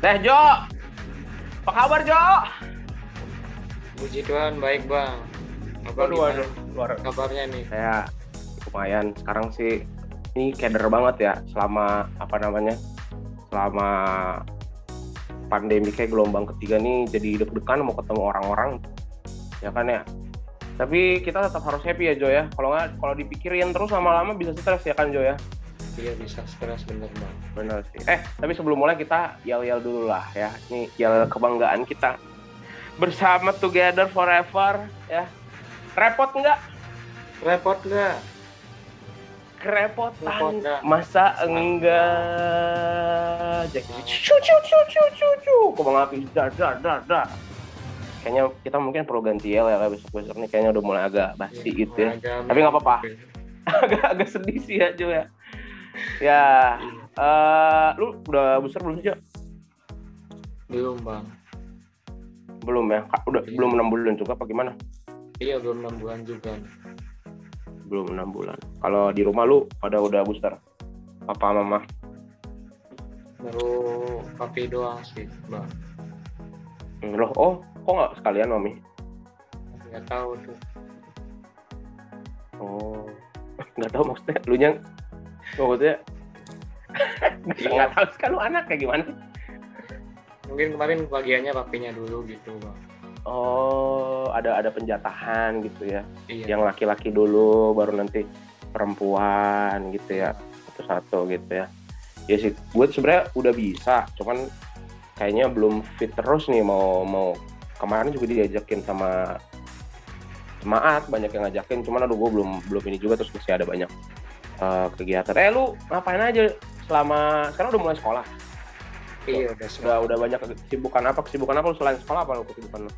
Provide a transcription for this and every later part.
Teh Jo. Apa kabar Jo? Puji Tuhan baik bang. Waduh. Luar kabarnya nih? saya lumayan sekarang sih ini keder banget ya selama apa namanya selama pandemi kayak gelombang ketiga nih jadi deg-degan mau ketemu orang-orang ya kan ya tapi kita tetap harus happy ya Jo ya kalau nggak kalau dipikirin terus lama-lama bisa stres ya kan Jo ya Iya bisa stres bener bang. bener sih. Eh tapi sebelum mulai kita yel-yel dulu lah ya. Ini yel kebanggaan kita. Bersama together forever ya. Repot nggak? Repot nggak? kerepotan. Repot nggak? masa enggak? Jadi cu cu cu cu cu cu. Kembang api dar dar dar dar kayaknya kita mungkin perlu ganti yel ya besok besok. Nih kayaknya udah mulai agak basi Iya, gitu ya. agak- Tapi nggak apa-apa. agak agak sedih sih ya Jo ya ya eh lu udah booster belum sih? Belum bang. belum ya Ka- udah Iya. belum enam bulan juga apa gimana Iya belum enam bulan juga. belum enam bulan kalau di rumah lu pada udah booster papa mama Baru papi doang sih bang. Hmm, loh oh kok nggak sekalian mami Nggak tahu tuh. Oh, nggak tahu maksudnya lu nyang maksudnya nggak nggak tahu kan lu anak kayak gimana? Mungkin kemarin bagiannya papinya dulu gitu bang. Oh, ada ada penjatahan gitu ya. Iya. Yang laki-laki dulu, baru nanti perempuan gitu ya. Satu-satu gitu ya. Ya sih, gue sebenarnya udah bisa, cuman kayaknya belum fit terus nih mau mau kemarin juga diajakin sama jemaat banyak yang ngajakin cuman aduh gue belum belum ini juga terus masih ada banyak eh, kegiatan eh lu ngapain aja selama sekarang udah mulai sekolah Iya udah udah semua. udah banyak kesibukan apa kesibukan apa lu selain sekolah apa lu kesibukan lu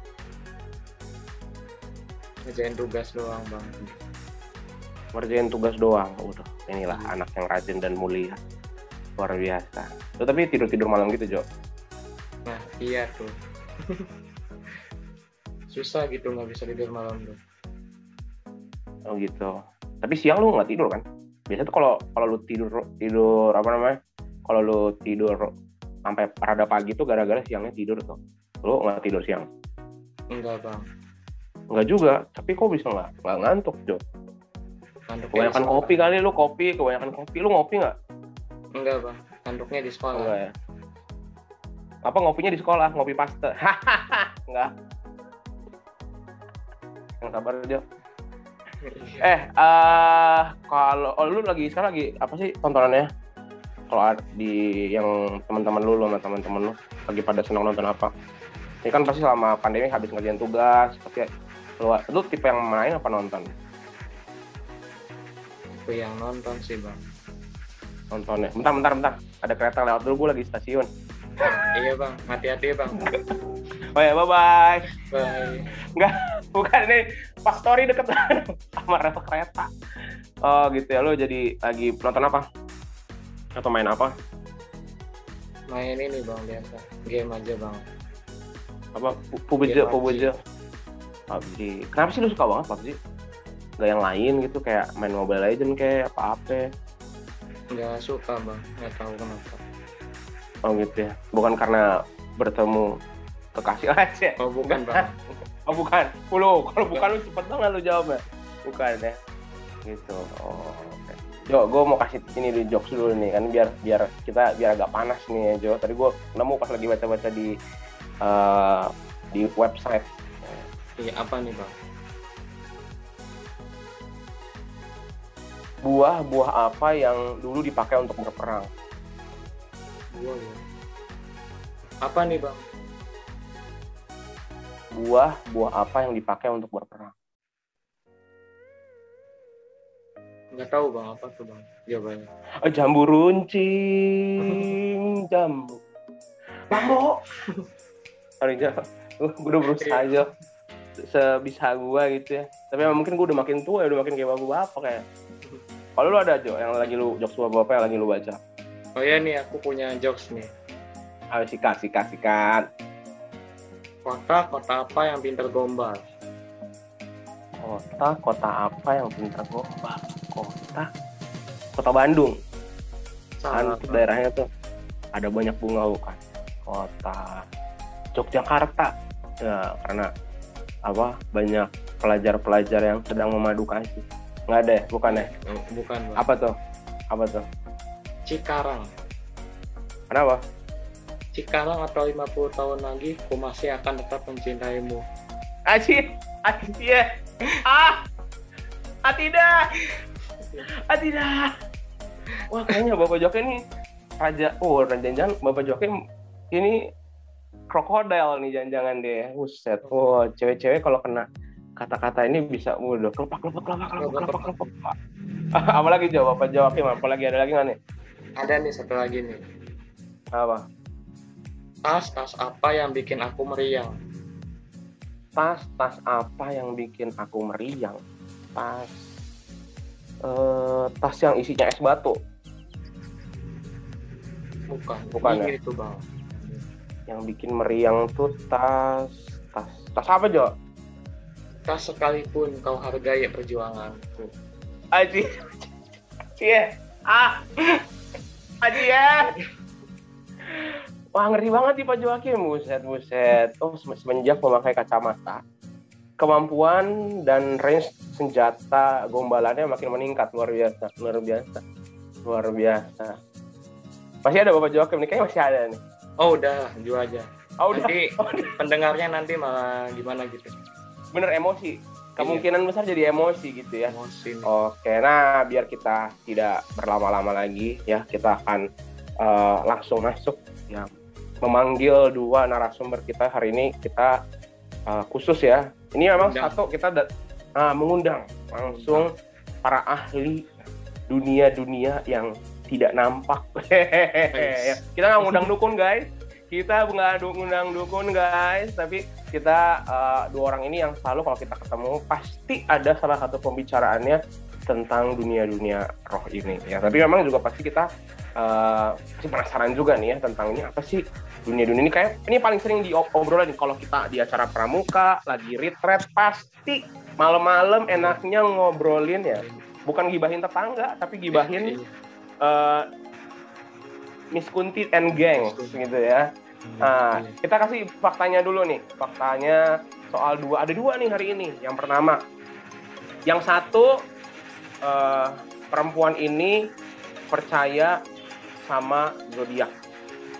Ngerjain tugas doang bang. ngerjain tugas doang udah inilah Hmm. anak yang rajin dan mulia luar biasa lu tapi tidur tidur malam gitu Jo Nah iya tuh. Susah gitu nggak bisa tidur malam tuh. oh gitu tapi siang lu nggak tidur kan biasanya tuh kalau kalau lu tidur tidur apa namanya kalau lu tidur sampai rada pagi tuh gara-gara siangnya tidur tuh lu nggak tidur siang Enggak bang. nggak juga tapi kok bisa nggak nggak ngantuk Jo Ngantuknya di kebanyakan sekolah. kopi kali lu kopi kebanyakan kopi lu ngopi nggak Enggak bang. Ngantuknya di sekolah. enggak ya apa ngopinya di sekolah ngopi paste enggak yang sabar Jo. Eh eh kalau oh, lu lagi sekarang lagi apa sih tontonannya kalau di yang teman-teman lu lu sama teman-teman lu lagi pada senang nonton apa ini kan pasti selama pandemi habis ngerjain tugas pasti lu, lu tipe yang main apa nonton Aku yang nonton sih bang. nontonnya bentar bentar bentar ada kereta lewat dulu gue lagi stasiun iya bang. Hati-hati bang. oh ya bye bye Bye. bukan ini pas story deket sama rel kereta. Oh gitu ya. Lu jadi lagi nonton apa? Atau main apa? Main ini bang biasa. Game aja bang. apa? Pu- PUBG PUBG PUBG kenapa sih lu suka banget PUBG nggak yang lain gitu kayak main Mobile Legend kayak apa apa Nggak suka bang. Nggak tahu kenapa. oh gitu ya. Bukan karena bertemu kekasih aja. Oh bukan bang. oh bukan lu kalau bukan lu cepet banget lu jawabnya bukan ya gitu oh oke Jo, gue mau kasih ini di jokes dulu nih kan biar biar kita biar agak panas nih ya Jo. Tadi gue nemu pas lagi baca-baca di eh, di website Iya apa nih bang? buah-buah apa yang dulu dipakai untuk berperang. Gua ya. Apa nih bang? Buah-buah apa yang dipakai untuk berperang. Nggak tahu bang. Apa tuh bang? Jawabannya. Oh, jambu runcing, jambu. Mambo. Sorry gue udah berusaha Jo sebisa gue gitu ya. Tapi emang mungkin gue udah makin tua ya, udah makin kayak bapak kayak. Kalau lu ada Jo yang lagi lu jokes bapak yang lagi lu baca. Oh ya nih aku punya jokes nih. Ayo sikat, sikat, sikat. Kota kota apa yang pinter gombal? Kota, kota apa yang pintar gombal? Kota, kota Bandung. Kan Salah. daerahnya tuh ada banyak bunga bukan? kota Yogyakarta ya karena apa banyak pelajar-pelajar yang sedang memadu kasih nggak ada ya bukan ya bukan Bang. apa tuh apa tuh Cikarang kenapa Cikarang atau 50 tahun lagi ku masih akan tetap mencintaimu. Aci Aci ya ah ah tidak ah tidak wah kayaknya bapak joki ini raja oh jangan bapak joki ini krokodil nih jangan-jangan deh buset. Wah cewek-cewek kalau kena kata-kata ini bisa udah kelopak kelopak kelopak kelopak kelopak kelopak apalagi jawab bapak joki apalagi ada lagi nggak nih? Ada nih satu lagi nih. Apa tas tas apa yang bikin aku meriang? Tas tas apa yang bikin aku meriang? Tas eh, tas yang isinya es batu. Bukan Bukan ya? itu bang. Yang bikin meriang tuh tas tas tas apa Jo? tas sekalipun kau hargai perjuanganku. Aji. Cie ah. Aji ya Wah ngeri banget nih Pak Joakim. Buset buset. Oh sem- semenjak memakai kacamata kemampuan dan range senjata gombalannya makin meningkat. Luar biasa luar biasa luar biasa. Masih ada Bapak Joakim nih? Kayaknya masih ada nih. Oh udah jual aja. Oh udah. Nanti pendengarnya nanti malah gimana gitu. Bener emosi. Kemungkinan besar jadi emosi gitu ya. Emosi nih. Oke, nah biar kita tidak berlama-lama lagi ya, kita akan eh, langsung masuk memanggil dua narasumber kita hari ini kita eh, khusus ya. Ini memang Undang. satu kita da- ah, mengundang langsung para ahli dunia-dunia yang tidak nampak. Ya, kita nggak ngundang dukun guys, kita nggak ngundang dukun guys, tapi kita eh, dua orang ini yang selalu kalau kita ketemu pasti ada salah satu pembicaraannya tentang dunia-dunia roh ini ya tapi memang juga pasti kita eh, pasti penasaran juga nih ya tentang ini apa sih dunia-dunia ini kayak ini paling sering diobrolin kalau kita di acara pramuka lagi retreat pasti malam-malam enaknya ngobrolin ya bukan gibahin tetangga tapi gibahin eh, Miss Kunti and Gang gitu ya Nah, kita kasih faktanya dulu nih. Faktanya soal dua. Ada dua nih hari ini. Yang pertama, yang satu eh, perempuan ini percaya sama zodiak.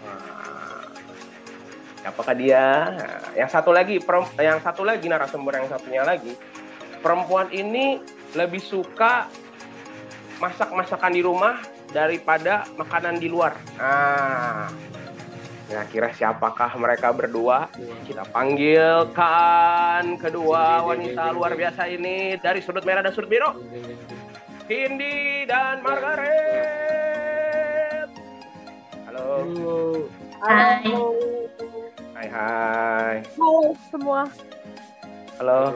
Nah, apakah dia? Nah, yang satu lagi, yang satu lagi narasumber yang satunya lagi, perempuan ini lebih suka masak-masakan di rumah daripada makanan di luar. Nah, Nah, kira siapakah mereka berdua? Kita panggilkan kedua wanita luar biasa ini dari sudut merah dan sudut biru. Cindy dan Margaret. Halo. Hai. Hai hai. Halo semua. Halo.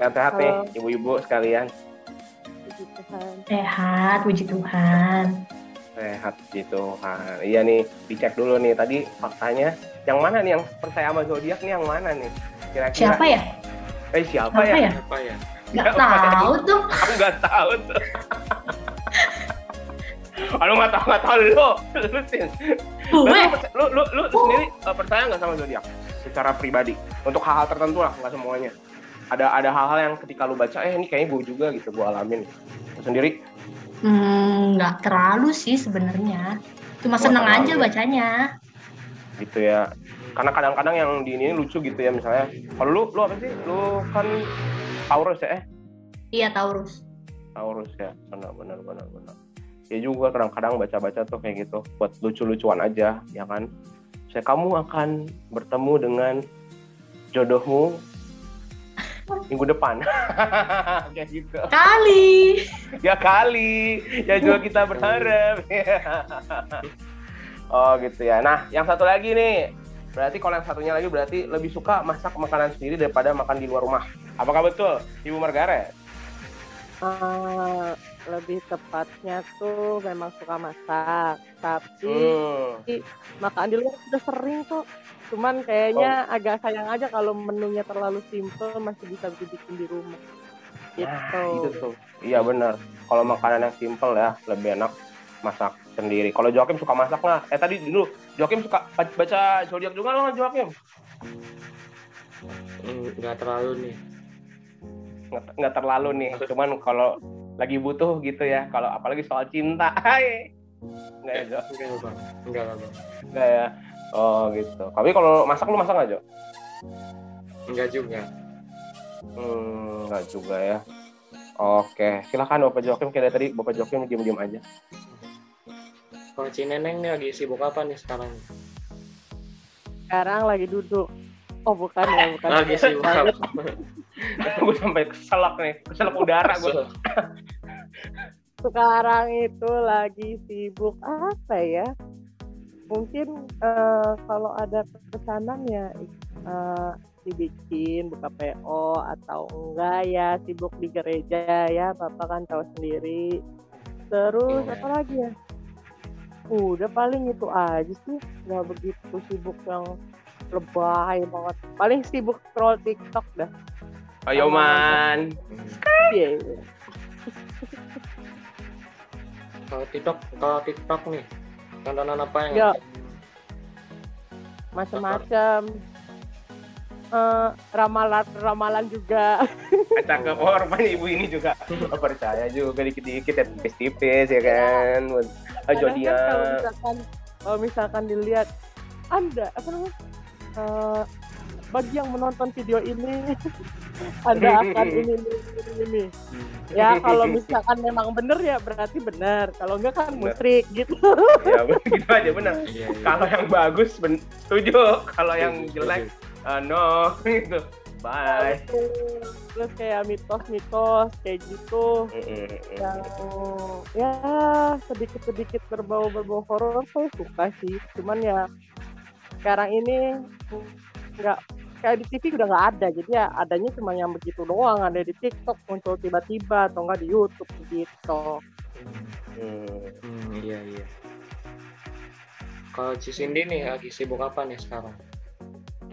Sehat-sehat nih ibu-ibu sekalian. Puji Tuhan. Sehat, puji Tuhan. Sehat gitu. Nah, iya nih, dicek dulu nih tadi faktanya. Yang mana nih yang percaya sama zodiak nih yang mana nih? Kira-kira. Siapa ya? Eh siapa, Siapa ya? ya? apa ya Gak Siapa ya? tahu tuh. Aku nggak tahu tuh. Kalau nggak tahu nggak tahu lu, lu Sin. Lu, lu, lu, lu, lu sendiri uh, percaya nggak sama zodiak secara pribadi? Untuk hal-hal tertentu lah, nggak semuanya. Ada ada hal-hal yang ketika lu baca, eh ini kayaknya gue juga gitu, gue alamin. Lu sendiri, Hmm, nggak terlalu sih sebenarnya. Cuma Nggak seneng terlalu. aja bacanya. gitu ya. Karena kadang-kadang yang di ini lucu gitu ya, misalnya. Kalau lu, lu apa sih? Lu kan Taurus ya? Eh, Iya Taurus. Taurus ya, benar benar benar benar. Ya juga kadang-kadang baca-baca tuh kayak gitu, buat lucu-lucuan aja, ya kan. Saya kamu akan bertemu dengan jodohmu minggu depan, kayak gitu. Kali. Ya kali, ya juga kita berharap. oh gitu ya. Nah, yang satu lagi nih, berarti kalau yang satunya lagi berarti lebih suka masak makanan sendiri daripada makan di luar rumah. Apakah betul, Ibu Margaret? Eh, lebih tepatnya tuh memang suka masak, tapi Hmm. makan di luar udah sering kok. Cuman kayaknya agak sayang aja kalau menunya terlalu simple masih bisa dibikin di rumah. Gitu. Nah, itu tuh. Iya benar. Kalau makanan yang simpel ya lebih enak. masak sendiri. Kalau Joakim suka masak nggak? Eh tadi dulu Joakim suka ba- baca zodiak juga nggak Joakim? Hmm, nggak terlalu nih nggak terlalu nih. Cuman kalau lagi butuh gitu ya. Kalau apalagi soal cinta, hai. Nggak ya, Jo? enggak lah bang enggak lah bang Nggak ya. Oh gitu. Tapi kalau masak lu masak nggak Jo? enggak juga Hmm, nggak juga ya. Oke, silakan Bapak Joakim. Kayak dari tadi Bapak Joakim diem-diem aja. kalau Cineneng nih lagi sibuk apa nih sekarang Sekarang lagi duduk. Oh bukan ya, bukan. lagi sibuk apa gue sampai keselak nih, keselak udara gue. Sekarang itu lagi sibuk apa ya? Mungkin eh, kalau ada pesanan ya eh, dibikin buka PO atau enggak ya sibuk di gereja ya Bapak kan tahu sendiri. Terus Iya. apa lagi ya? Udah paling itu aja sih, nggak begitu sibuk yang lebay banget. Paling sibuk scroll TikTok dah. Ayo man. Iya, iya. kalau TikTok kalau TikTok nih tontonan apa yang Ya. macam-macam. Eh, ramalan ramalan juga. Cakep, oh rupanya ibu ini juga? Oh, percaya juga dikit-dikit ya tipis-tipis ya kan. Ah, Kadang kan kalau misalkan kalau misalkan dilihat anda apa namanya? Eh, bagi yang menonton video ini anda akan ini ini ini, ini. ya kalau misalkan memang bener ya berarti benar kalau enggak kan Bener. musrik gitu Ya gitu aja benar. Iya, iya. Kalau yang bagus ben- setuju, kalau yang jelek ah, no gitu. Bye. terus kayak mitos-mitos kayak gitu yang ya sedikit-sedikit berbau berbau horor saya suka sih cuman ya sekarang ini nggak kayak di TV udah nggak ada jadi ya adanya cuma yang begitu doang ada di TikTok muncul tiba-tiba atau enggak di YouTube gitu Hmm. Hmm, iya iya. Kalau Ci Cindy nih lagi sibuk apa nih sekarang?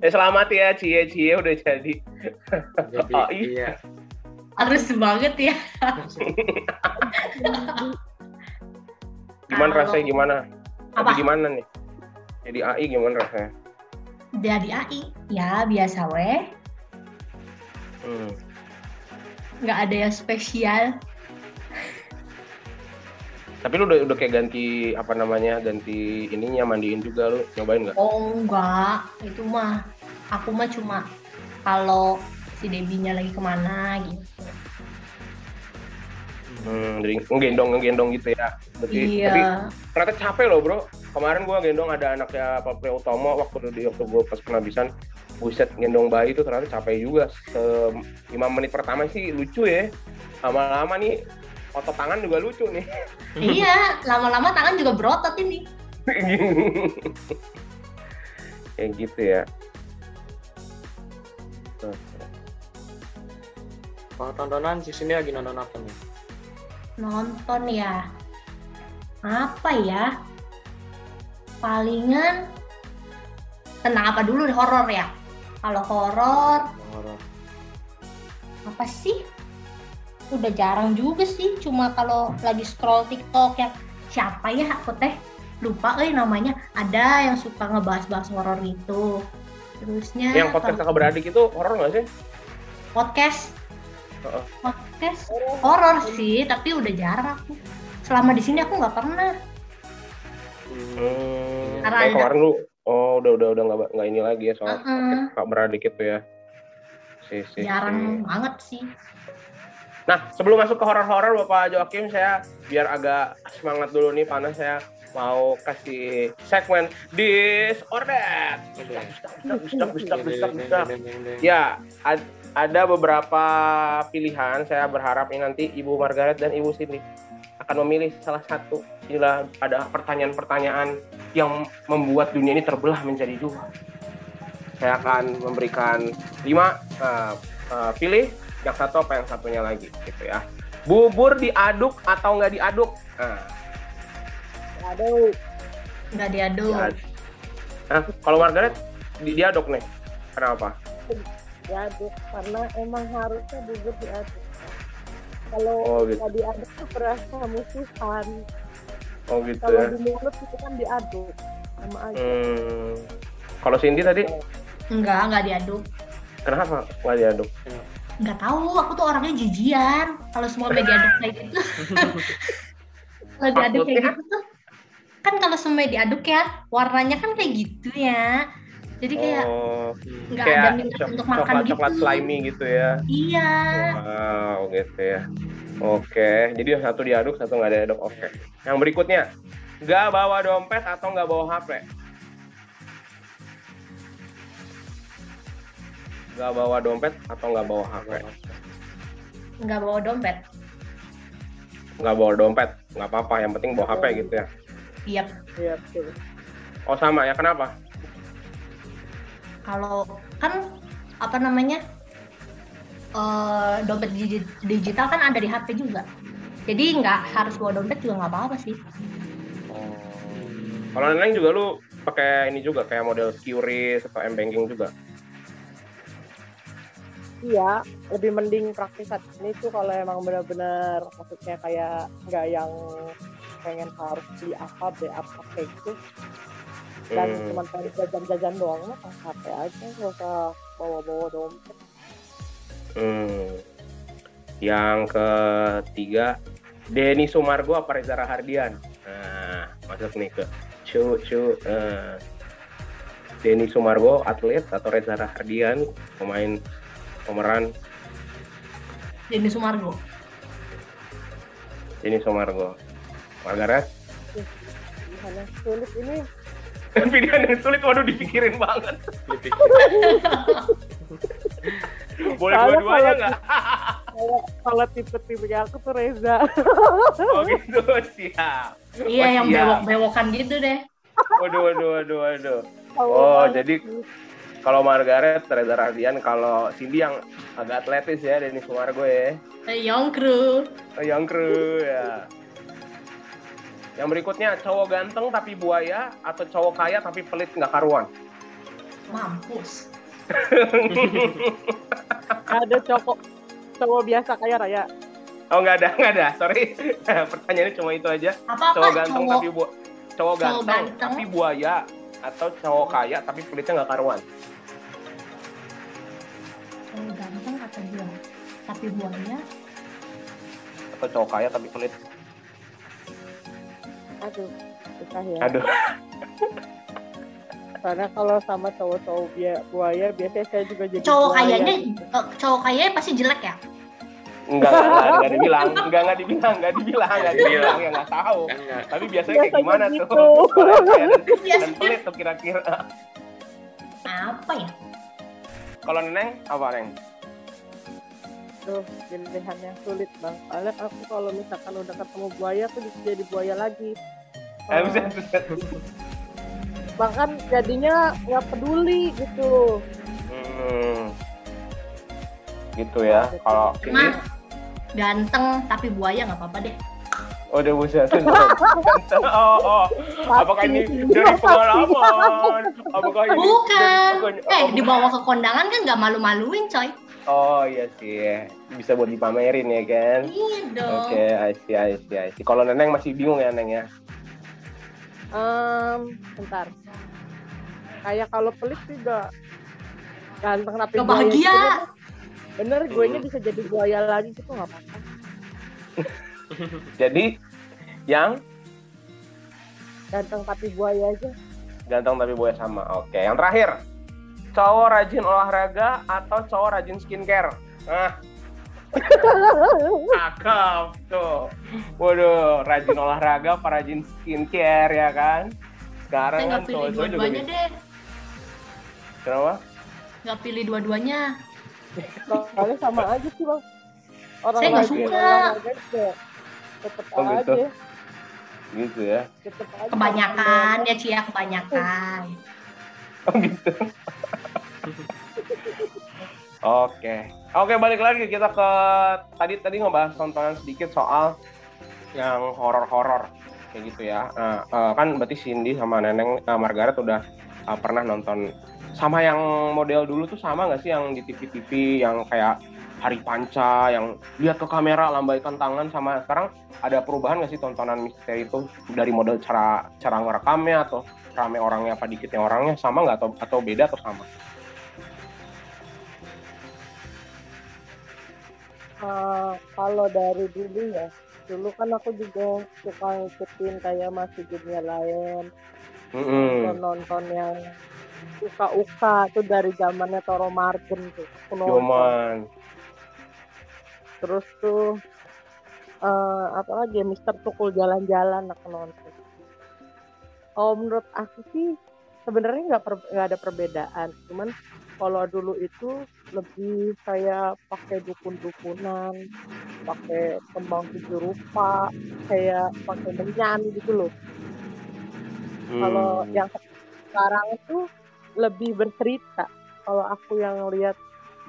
Eh selamat ya Cie Cie udah jadi. Jadi Oh, iya. iya. Harus banget ya. Gimana rasanya gimana? Tapi Apa? gimana nih? Jadi AI gimana rasanya? Jadi AI. Ya, biasa weh. Hmm. Nggak ada yang spesial. Tapi lu udah udah kayak ganti apa namanya? Ganti ininya mandiin juga lu nyobain nggak? Oh, enggak. Itu mah. Aku mah cuma kalau si Debinya lagi ke mana gitu. Hmm, jadi ngegendong ngegendong gitu ya. Berarti, Iya. Tapi ternyata capek loh bro. Kemarin gua gendong ada anaknya Pak Prio Utomo waktu di waktu gua pas penabisan buset gendong bayi itu ternyata capek juga. Se 5 menit pertama sih lucu ya. Lama-lama nih otot tangan juga lucu nih. iya, lama-lama tangan juga berotot ini. Kayak gitu ya. Kalau tontonan Ci Cindy lagi nonton apa nih? Nonton ya. Apa ya? Palingan tentang apa dulu nih horor ya? Kalau horor Horor. apa sih? Udah jarang juga sih, cuma kalau lagi scroll TikTok yang siapa ya aku teh lupa eh namanya ada yang suka ngebahas-bahas horor gitu. Terusnya Yang podcast kakak beradik itu horor nggak sih? podcast podcast horor sih, tapi udah jarang aku. Selama di sini aku nggak pernah. Hmm, Karena kayak kemarin lu oh udah udah udah nggak nggak ini lagi ya soal kakak beradik itu ya. Si, si, Jarang si. banget sih. Nah, sebelum masuk ke horor-horor Bapak Joakim, saya biar agak semangat dulu nih panas saya mau kasih segmen bistak. Ya, ad- ada beberapa pilihan. Saya berharap ini nanti Ibu Margaret dan Ibu Cindy akan memilih salah satu. Inilah ada pertanyaan-pertanyaan yang membuat dunia ini terbelah menjadi dua. Saya akan memberikan lima. eh, eh, pilih yang satu apa yang satunya lagi, gitu ya. Bubur diaduk atau nggak diaduk? Nah, aduh Nggak diaduk. diaduk. Nah, kalau Margaret di diaduk nih. Kenapa? diaduk karena emang harusnya bubur diaduk kalau Oh, gitu. nggak diaduk tuh berasa musuhan Oh gitu kalau ya. di mulut itu kan diaduk sama aja Hmm. Kalau Cindy tadi Enggak, enggak diaduk. kenapa nggak diaduk? Enggak tahu, aku tuh orangnya jijian. Kalau semua media diaduk kayak gitu. kalau diaduk kayak gitu tuh kan kalau semua diaduk ya warnanya kan kayak gitu ya. Jadi kayak Oh, nggak ada kayak minat untuk makan coklat gitu. coklat slimy gitu ya. Iya. Wow, gitu ya. Oke, jadi yang satu diaduk, satu nggak diaduk. Oke. Yang berikutnya, nggak bawa dompet atau nggak bawa HP? Nggak bawa dompet atau nggak bawa HP? Nggak bawa dompet. Nggak bawa dompet, nggak apa-apa. Yang penting bawa HP gitu ya. Iya. iya betul Oh sama ya, kenapa? Kalau kan apa namanya? eh dompet digi- digital kan ada di HP juga. Jadi nggak harus bawa dompet juga nggak apa-apa sih. Oh. Kalau Neneng juga lu pakai ini juga kayak model QRIS atau M-Banking juga. iya lebih mending praktis saat ini tuh kalau emang benar-benar maksudnya kayak nggak yang pengen harus beli apa beli apa kayak gitu dan Hmm. cuma pengen jajan-jajan doang mah pakai HP aja nggak usah bawa-bawa dompet Hmm. Yang ketiga, Denny Sumargo apa Reza Rahardian? Nah, masuk nih ke cu cu. Nah. Denny Sumargo atlet atau Reza Rahardian pemain pemeran Denny Sumargo. Denny Sumargo. Margaret? sulit ini Pilihan yang sulit, waduh dipikirin banget. Boleh dua-duanya kalau- nggak? kalau tipe-tipe aku tuh Reza Oh gitu, siap. Iya Oh, yang bewok-bewokan gitu deh. Waduh, waduh, waduh, waduh. Oh, jadi. Kalau Margaret, Reza Rahardian, kalau Cindy yang agak atletis ya, Denny Sumargo ya. Eh, Young Crew. Yang kru ya. Yang berikutnya, cowok ganteng tapi buaya atau cowok kaya tapi pelit nggak karuan? Mampus. ada cowok cowok biasa kayak Raya Oh nggak ada, nggak ada. Sorry, pertanyaannya cuma itu aja. Apa-apa Cowok ganteng cowok tapi bu cowok ganteng, ganteng. tapi buaya atau cowok kaya tapi pelitnya nggak karuan? cowok ganteng atau buaya? Tapi buaya Atau cowok kaya tapi pelit? Aduh susah ya Aduh, karena kalau sama cowok-cowok bia- buaya biasanya saya juga jadi cowok buaya. kayanya eh, cowok kayanya pasti jelek ya? nggak nggak nggak, nggak dibilang, nggak nggak dibilang, nggak dibilang, nggak dibilang, ya nggak tahu. Tapi biasanya kayak gimana gitu. tuh? Dan, pelit tuh kira-kira. apa ya? Kalau Neneng apa Neng? Tuh pilihan yang sulit bang soalnya aku kalau misalkan udah ketemu buaya tuh bisa jadi buaya lagi Eh, buset, buset. bahkan jadinya nggak peduli gitu Hmm. Gitu ya. Kalau ini, Mah ganteng tapi buaya nggak apa-apa deh. oh udah buset. buset. Oh, oh. Apakah ini dari pengalaman? Apakah ini Bukan. dari- Eh dibawa ke kondangan kan nggak malu-maluin coy. Oh iya sih, bisa buat dipamerin ya kan? Iya dong. Oke, I see, I see, I see. Kalau Neneng masih bingung ya Neng ya? Em, bentar kayak kalau pelit juga ganteng tapi bahagia. gitu, bener gue nya Hmm. bisa jadi buaya lagi gitu nggak apa-apa Jadi yang ganteng tapi buaya aja ganteng tapi buaya sama. Oke, yang terakhir. Cowok rajin olahraga atau cowok rajin skincare? Ah. Cakep tuh. Waduh, rajin olahraga apa rajin skincare ya kan? Sekarang Saya kan pilih cowok-cowok juga bisa. deh. Kenapa? Nggak pilih dua-duanya. soalnya sama aja sih bang orang Saya nggak suka. tetep Oh, gitu. aja Gitu ya. tetep aja Kebanyakan ya Cia kebanyakan. Oh gitu. Oke. Oke, balik lagi kita ke tadi tadi ngebahas tontonan sedikit soal yang horor-horor kayak gitu ya. Nah, eh, kan berarti Cindy sama Neneng eh, Margaret udah eh, pernah nonton sama yang model dulu tuh sama nggak sih yang di TV-TV yang kayak hari panca yang lihat ke kamera lambaikan tangan sama sekarang ada perubahan nggak sih tontonan misteri itu dari model cara cara ngerekamnya atau rame orangnya apa dikitnya orangnya sama nggak atau atau beda atau sama? Eh, kalau dari dulu ya, dulu kan aku juga suka ngikutin kayak masih dunia lain, Mm-mm. nonton-nonton yang uka-uka tuh dari zamannya Toro Margen tuh. Aku nonton. Cuman Terus tuh eh apa lagi ya, Mister Tukul jalan-jalan aku nonton. Oh menurut aku sih sebenarnya nggak per- nggak ada perbedaan, cuman kalau dulu itu lebih kayak pakai dukun-dukunan, pakai kembang tujuh rupa, kayak pakai menyan gitu loh. Kalau hmm, yang sekarang itu lebih bercerita. Kalau aku yang lihat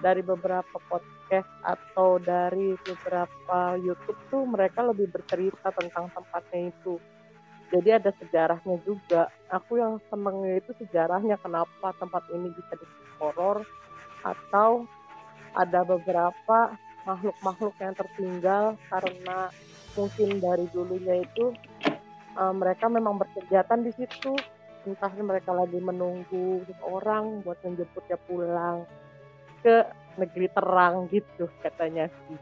dari beberapa podcast atau dari beberapa YouTube tuh mereka lebih bercerita tentang tempatnya itu. Jadi ada sejarahnya juga. Aku yang senengnya itu sejarahnya kenapa tempat ini bisa disebut horor atau ada beberapa makhluk-makhluk yang tertinggal karena mungkin dari dulunya itu eh, mereka memang berkegiatan di situ entah mereka lagi menunggu orang buat menjemputnya pulang ke negeri terang gitu katanya sih.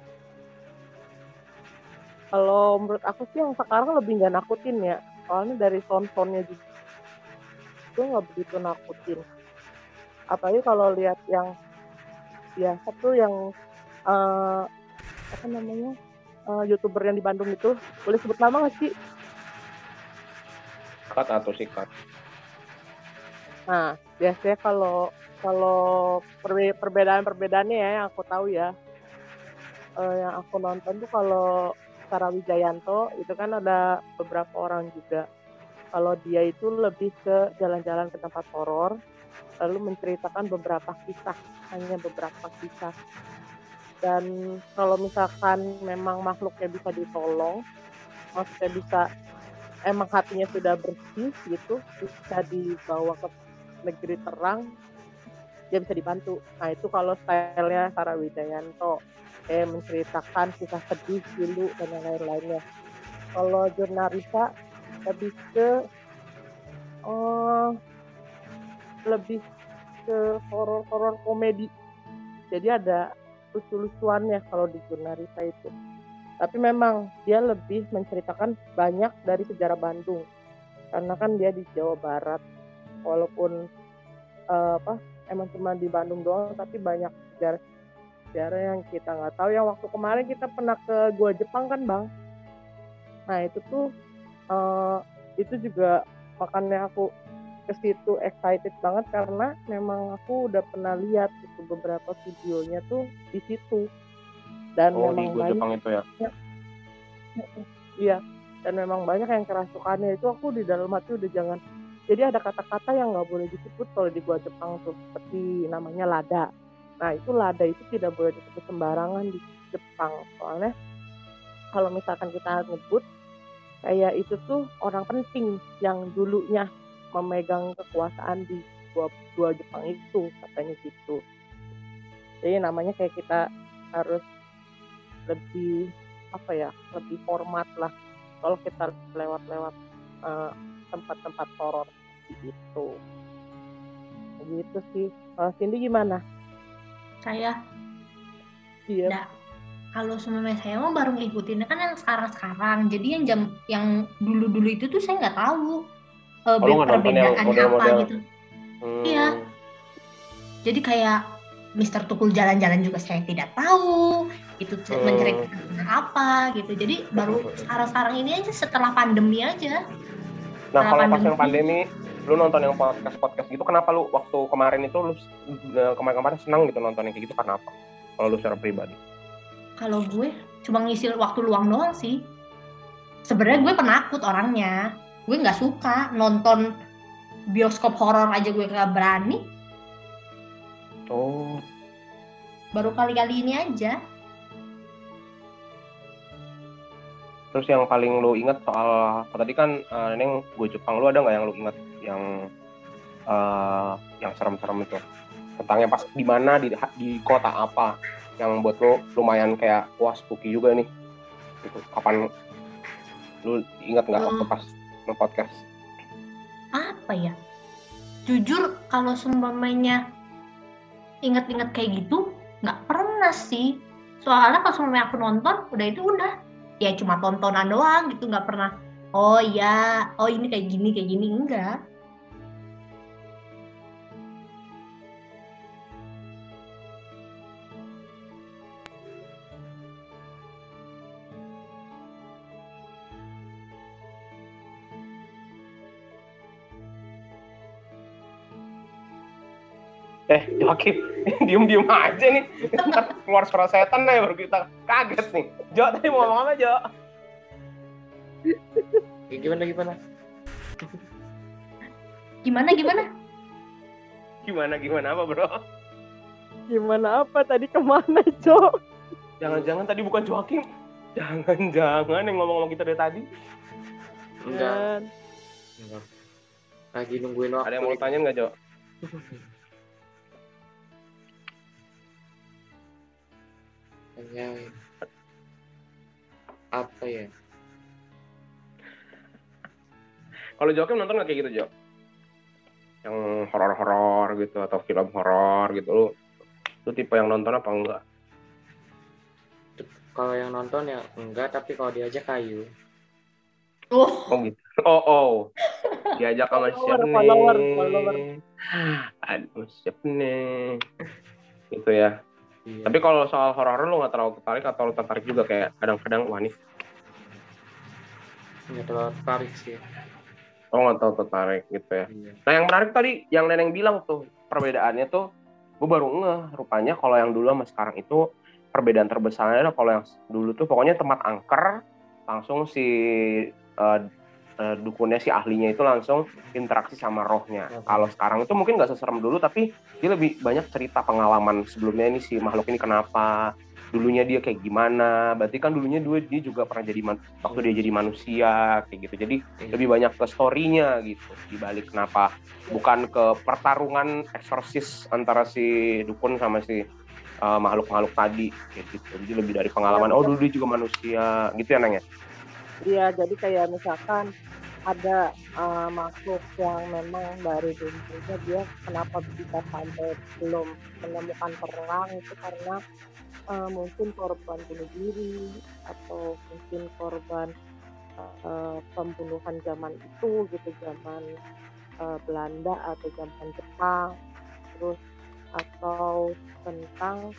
Kalau menurut aku sih yang sekarang lebih nggak nakutin ya, soalnya dari sound-soundnya juga itu nggak begitu nakutin. Apalagi kalau lihat yang biasa tuh yang eh, apa namanya eh, youtuber yang di Bandung itu, boleh sebut nama nggak sih? sikat atau sikat. Nah, biasanya kalau kalau perbe- perbedaan-perbedaannya ya yang aku tahu ya, eh, yang aku nonton tuh kalau Sarah Wijayanto itu kan ada beberapa orang juga. Kalau dia itu lebih ke jalan-jalan ke tempat horor, lalu menceritakan beberapa kisah, hanya beberapa kisah. Dan kalau misalkan memang makhluknya bisa ditolong, maksudnya bisa emang hatinya sudah bersih gitu, bisa dibawa ke negeri terang, dia bisa dibantu. Nah itu kalau stylenya Sarah Wijayanto, kayak menceritakan kisah sedih dulu dan yang lain-lainnya. Kalau jurnalisa lebih ke oh lebih ke horor-horor komedi. Jadi ada lucu-lucuannya kalau di jurnalisa itu. Tapi memang dia lebih menceritakan banyak dari sejarah Bandung. Karena kan dia di Jawa Barat. Walaupun eh, apa emang cuma di Bandung doang tapi banyak sejarah sejarah yang kita nggak tahu yang waktu kemarin kita pernah ke gua Jepang kan bang nah itu tuh eh, itu juga makanya aku ke situ excited banget karena memang aku udah pernah lihat itu beberapa videonya tuh di situ dan Oh di memang Go banyak Jepang itu ya. Iya, dan memang banyak yang kerasukannya itu aku di dalam hati udah jangan. Jadi ada kata-kata yang nggak boleh disebut kalau di gua Jepang tuh seperti namanya lada. Nah itu lada itu tidak boleh disebut sembarangan di Jepang soalnya kalau misalkan kita nyebut kayak itu tuh orang penting yang dulunya memegang kekuasaan di gua, gua Jepang itu katanya gitu. Jadi namanya kayak kita harus lebih apa ya lebih format lah kalau kita lewat-lewat eh, tempat-tempat horor gitu. Gitu sih. Kalau Cindy gimana? Saya? Iya. Nah, kalau sebenarnya saya mah baru ngikutin kan yang sekarang-sekarang. Jadi yang jam yang dulu-dulu itu tuh saya nggak tahu eh, Oh, lu nggak nonton yang perbedaannya apa gitu. Hmm. Iya. Jadi kayak Mister Tukul jalan-jalan juga saya tidak tahu itu Hmm. menceritakan apa gitu. Jadi baru sekarang-sekarang ini aja setelah pandemi aja. Nah Setelah kalau pas yang pandemi, lu nonton yang podcast podcast gitu, kenapa lu waktu kemarin itu lu eh, kemarin-kemarin senang gitu nonton yang kayak gitu karena apa? Kalau lu secara pribadi. Kalau gue cuma ngisi waktu luang doang sih. Sebenarnya gue penakut orangnya. Gue nggak suka nonton bioskop horor aja gue nggak berani. Oh, Baru kali-kali ini aja. terus yang paling lu ingat soal tadi kan eh, Neneng gue Jepang, lu ada nggak yang lu ingat yang eh, yang serem-serem itu? Tentangnya pas di mana di di kota apa? yang buat lo lumayan kayak wah spooky juga nih gitu kapan lu ingat nggak waktu Hmm. pas nge-podcast apa ya? Jujur kalau seumpamanya inget-inget kayak gitu nggak pernah sih. Soalnya kalau seumpamanya aku nonton udah itu udah. Ya cuma tontonan doang gitu nggak pernah oh ya oh ini kayak gini kayak gini. Enggak eh Joakim diem diem aja nih. Ntar keluar suara setan nih baru kita kaget nih. Jo tadi mau ngomong apa Jo? Ya, gimana gimana? gimana gimana? Gimana gimana apa bro? Gimana apa? Tadi ke mana, Cok? jangan-jangan tadi bukan Joakim. Jangan-jangan yang ngomong-ngomong kita dari tadi. Enggak. Lagi nungguin waktu. ada yang mau tanya nggak Jo Tanyain. Apa ya? kalau Joakim nonton nggak kayak gitu Jo yang horor-horor gitu atau film horor gitu lu lu tipe yang nonton apa enggak Kalau yang nonton ya enggak, tapi kalau diajak kayu. oh oh gitu oh oh diajak sama siapa nih Follower, follower. aduh siapa nih gitu ya Iya. tapi kalau soal horor lu nggak terlalu tertarik atau lu tertarik juga kayak kadang-kadang wah nih nggak terlalu tertarik sih. oh nggak terlalu tertarik gitu ya Iya. Nah yang menarik tadi yang Neneng bilang tuh perbedaannya tuh gue baru ngeh rupanya kalau yang dulu sama sekarang itu perbedaan terbesarnya adalah kalau yang dulu tuh pokoknya tempat angker langsung si eh, eh, dukunnya si ahlinya itu langsung interaksi sama rohnya. Mhm. Kalau sekarang itu mungkin nggak seserem dulu tapi dia lebih banyak cerita pengalaman sebelumnya ini si makhluk ini kenapa dulunya dia kayak gimana. Berarti kan dulunya dua dia juga pernah jadi man- waktu dia jadi manusia kayak gitu. Jadi Iya. lebih banyak ke story-nya gitu dibalik kenapa. Bukan ke pertarungan eksorsis antara si dukun sama si uh, makhluk-makhluk tadi kayak gitu. Jadi lebih dari pengalaman oh dulu dia juga manusia gitu ya neng ya Iya, jadi kayak misalkan ada uh, makhluk yang memang dari dulunya dia kenapa bisa sampai belum menemukan terang itu karena uh, mungkin korban bunuh diri atau mungkin korban uh, pembunuhan zaman itu gitu zaman uh, Belanda atau zaman Jepang terus atau tentang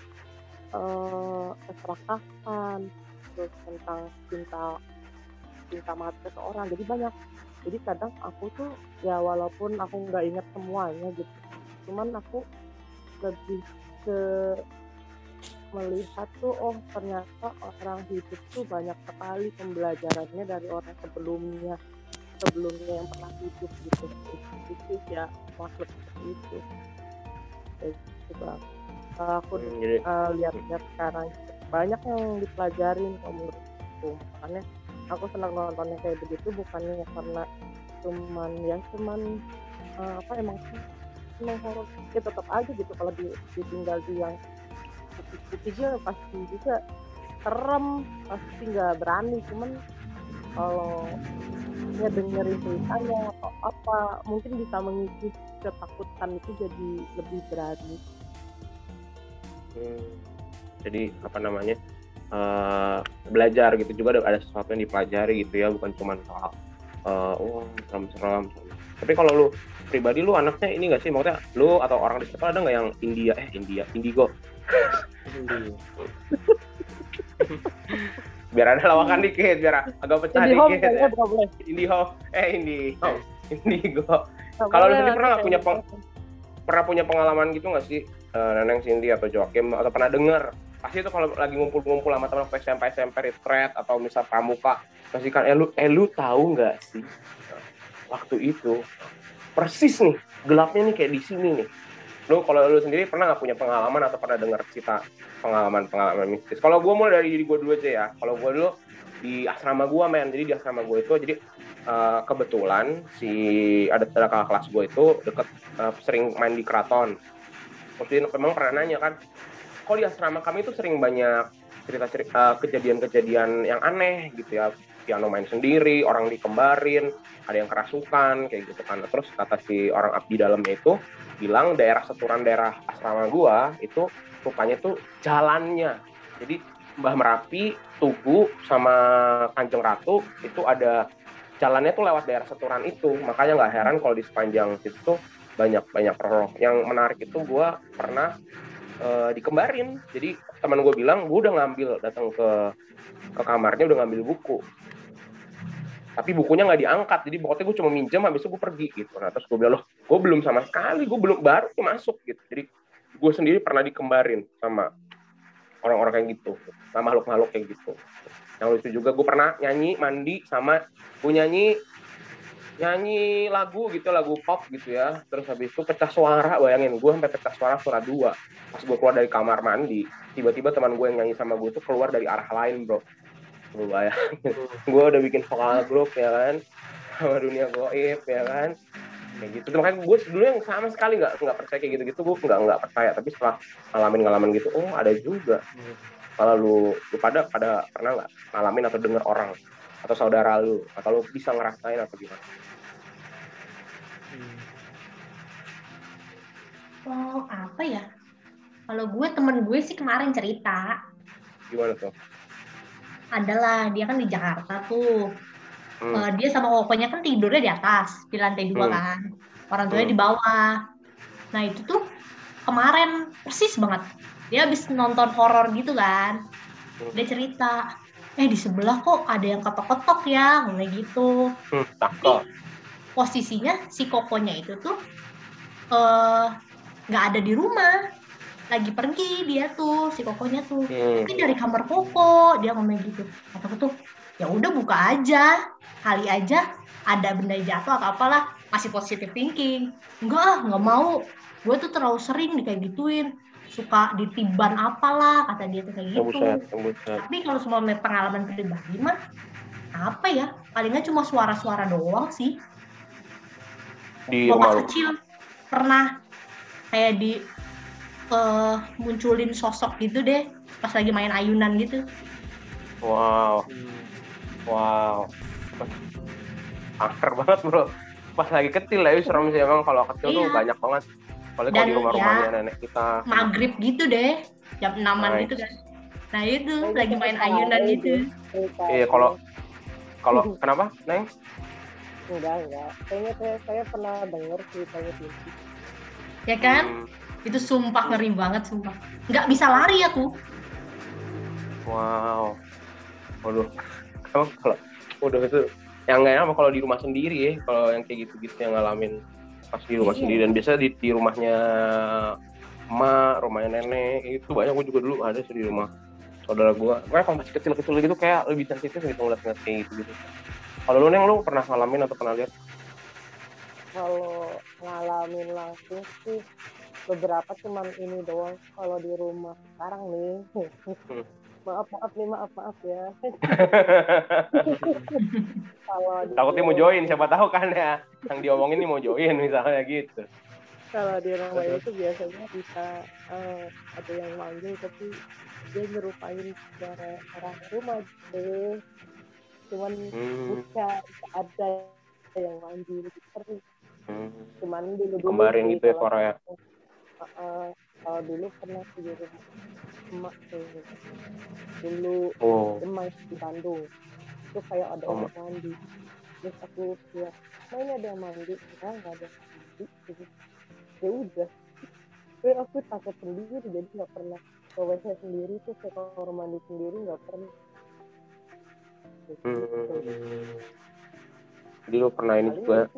uh, keserakahan terus tentang cinta cinta mati seseorang. Jadi banyak. Jadi kadang aku tuh ya walaupun aku nggak ingat semuanya gitu cuman aku lebih ke melihat tuh oh ternyata orang hidup tuh banyak sekali pembelajarannya dari orang sebelumnya sebelumnya yang pernah hidup gitu. Itu ya makhluk itu. Kayak gitu Bang. Aku Hmm, uh, lihat-lihat sekarang banyak yang dipelajarin kalau menurutku. Makanya aku senang nontonnya kayak begitu bukannya karena cuman ya cuman uh, apa emang emang horor ya tetap aja gitu. Kalau di, ditinggal di yang putih-putih dia pasti juga serem pasti nggak berani. Cuman kalau ya dengerin ceritanya atau apa mungkin bisa mengisi ketakutan itu jadi lebih berani. Hmm, jadi apa namanya uh, belajar gitu. Juga ada, ada sesuatu yang dipelajari gitu ya. Bukan cuma soal uh, oh serem-serem. Tapi kalau lu pribadi lu anaknya ini gak sih? Maksudnya lu atau orang di sekolah ada nggak yang India eh India Indigo? Biar ada lawakan dikit biar agak pecah Indie home dikit kayaknya ya. Indigo eh Indigo Indigo. Nggak Kalau lu sendiri pernah punya gitu. peng- pernah punya pengalaman gitu nggak sih? Eh, Neneng Cindy atau Joakim atau pernah denger pasti itu kalau lagi ngumpul-ngumpul sama teman SMP SMP thread atau misal pramuka pasti kan eh eh tahu nggak sih waktu itu persis nih gelapnya nih kayak di sini nih. Lu kalau lu sendiri pernah nggak punya pengalaman atau pernah dengar cerita pengalaman pengalaman mistis? Kalau gue mulai dari diri gue dulu aja ya. Kalau gue dulu di asrama gue men. Jadi di asrama gue itu jadi eh, kebetulan si ada ada kakak kelas gue itu deket eh, sering main di keraton. Terus dia memang pernah nanya kan kalau di asrama kami itu sering banyak cerita-cerita kejadian-kejadian yang aneh gitu ya. Piano main sendiri orang dikembarin ada yang kerasukan kayak gitu kan. Terus kata si orang abdi dalamnya itu bilang daerah seturan daerah asrama gua itu rupanya tuh jalannya. Jadi Mbah Merapi Tugu sama Kanjeng Ratu itu ada jalannya tuh lewat daerah seturan itu. Makanya nggak heran kalau di sepanjang situ tuh banyak banyak roh. Yang menarik itu gua pernah uh, dikembarin. Jadi teman gue bilang gue udah ngambil datang ke ke kamarnya udah ngambil buku. Tapi bukunya nggak diangkat jadi pokoknya gue cuma minjem habis itu gue pergi gitu. Nah terus gue bilang loh gue belum sama sekali gue belum baru masuk gitu. Jadi gue sendiri pernah dikembarin sama orang-orang kayak gitu sama makhluk-makhluk kayak gitu. Yang lucu juga gue pernah nyanyi mandi sama gue nyanyi nyanyi lagu gitu lagu pop gitu ya. Terus habis itu pecah suara bayangin gue sampai pecah suara suara dua. Pas gue keluar dari kamar mandi tiba-tiba teman gue yang nyanyi sama gue tuh keluar dari arah lain bro. Gue bayangin. Gue udah bikin vokal grup ya kan? Sama dunia goib ya kan? Kayak gitu. Makanya gue dulu yang sama sekali nggak nggak percaya kayak gitu-gitu. Gue nggak nggak percaya. Tapi setelah ngalamin ngalamin gitu oh ada juga. Kalau lu lu pada pada pernah nggak ngalamin atau denger orang? Atau saudara lu? Atau lu bisa ngerasain atau gimana Oh, apa ya? Kalau gue temen gue sih kemarin cerita. Gimana tuh? Adalah, dia kan di Jakarta tuh. Hmm. Uh, dia sama kokonya kan tidurnya di atas, di lantai dua hmm. kan. Orang tuanya hmm. di bawah. Nah itu tuh kemarin persis banget. Dia habis nonton horor gitu kan. Hmm. Dia cerita, eh di sebelah kok ada yang ketok-ketok ya, kayak gitu. Hmm, Tapi posisinya si kokonya itu tuh uh, nggak ada di rumah. Lagi pergi dia tuh si kokonya tuh. Hmm. tapi dari kamar koko dia ngomong gitu. Kata tuh ya udah buka aja kali aja ada benda jatuh atau apalah masih positive thinking. Enggak ah nggak mau. Gue tuh terlalu sering di kayak gituin. Suka ditiban apalah kata dia tuh kayak gitu. tembusan. tapi kalau semua pengalaman pribadi mah apa ya? Palingnya cuma suara-suara doang sih. Di rumah kecil pernah kayak di uh, munculin sosok gitu deh pas lagi main ayunan gitu. Wow, wow, angker banget bro. Pas lagi kecil ya serem sih emang kalau kecil iya. tuh banyak banget. Kalau di rumah-rumahnya ya, nenek kita. Maghrib gitu deh, jam enaman nice. gitu kan. Nah itu lagi main ayunan gitu. Iya kalau kalau kenapa, Neng? Enggak, enggak. Kayaknya saya, saya pernah dengar ceritanya gitu ya kan? Hmm. itu sumpah ngeri banget sumpah. Nggak bisa lari aku. Wow. Waduh. Kamu kalau udah itu yang nggak enak kalau di rumah sendiri ya kalau yang kayak gitu-gitu yang ngalamin pas di rumah iya. sendiri. Dan biasa di, di rumahnya emak rumahnya nenek itu banyak gue juga dulu ada sih di rumah saudara gue gue kalau masih kecil-kecil gitu kayak lebih sensitif gitu ngeliat-ngeliat kayak gitu gitu kalau lu neng lu pernah ngalamin atau pernah lihat? Kalau ngalamin langsung sih. Beberapa cuman ini doang kalau di rumah. Sekarang nih. Maaf maaf nih maaf maaf ya. Kalau takutnya mau join siapa tahu kan ya. Yang diomongin ini mau join misalnya gitu. Kalau di rumah itu biasanya bisa uh, ada yang manggil tapi dia nyerupain suara orang rumah deh cuman hmm. bisa ada yang manggil seperti Hmm. Cuman dulu dulu kembarin gitu ya Korea. Uh, uh, kalau dulu pernah sih di rumah emak tuh. Dulu oh. emak di Bandung. Itu kayak ada oh. orang mandi. Terus aku lihat, nah ini ada yang mandi. Enggak, enggak ada mandi. Gitu. Ya udah. Tapi aku takut sendiri jadi nggak pernah ke WC sendiri tuh ke kamar mandi sendiri nggak pernah. Gitu. Hmm. Jadi lo pernah ini juga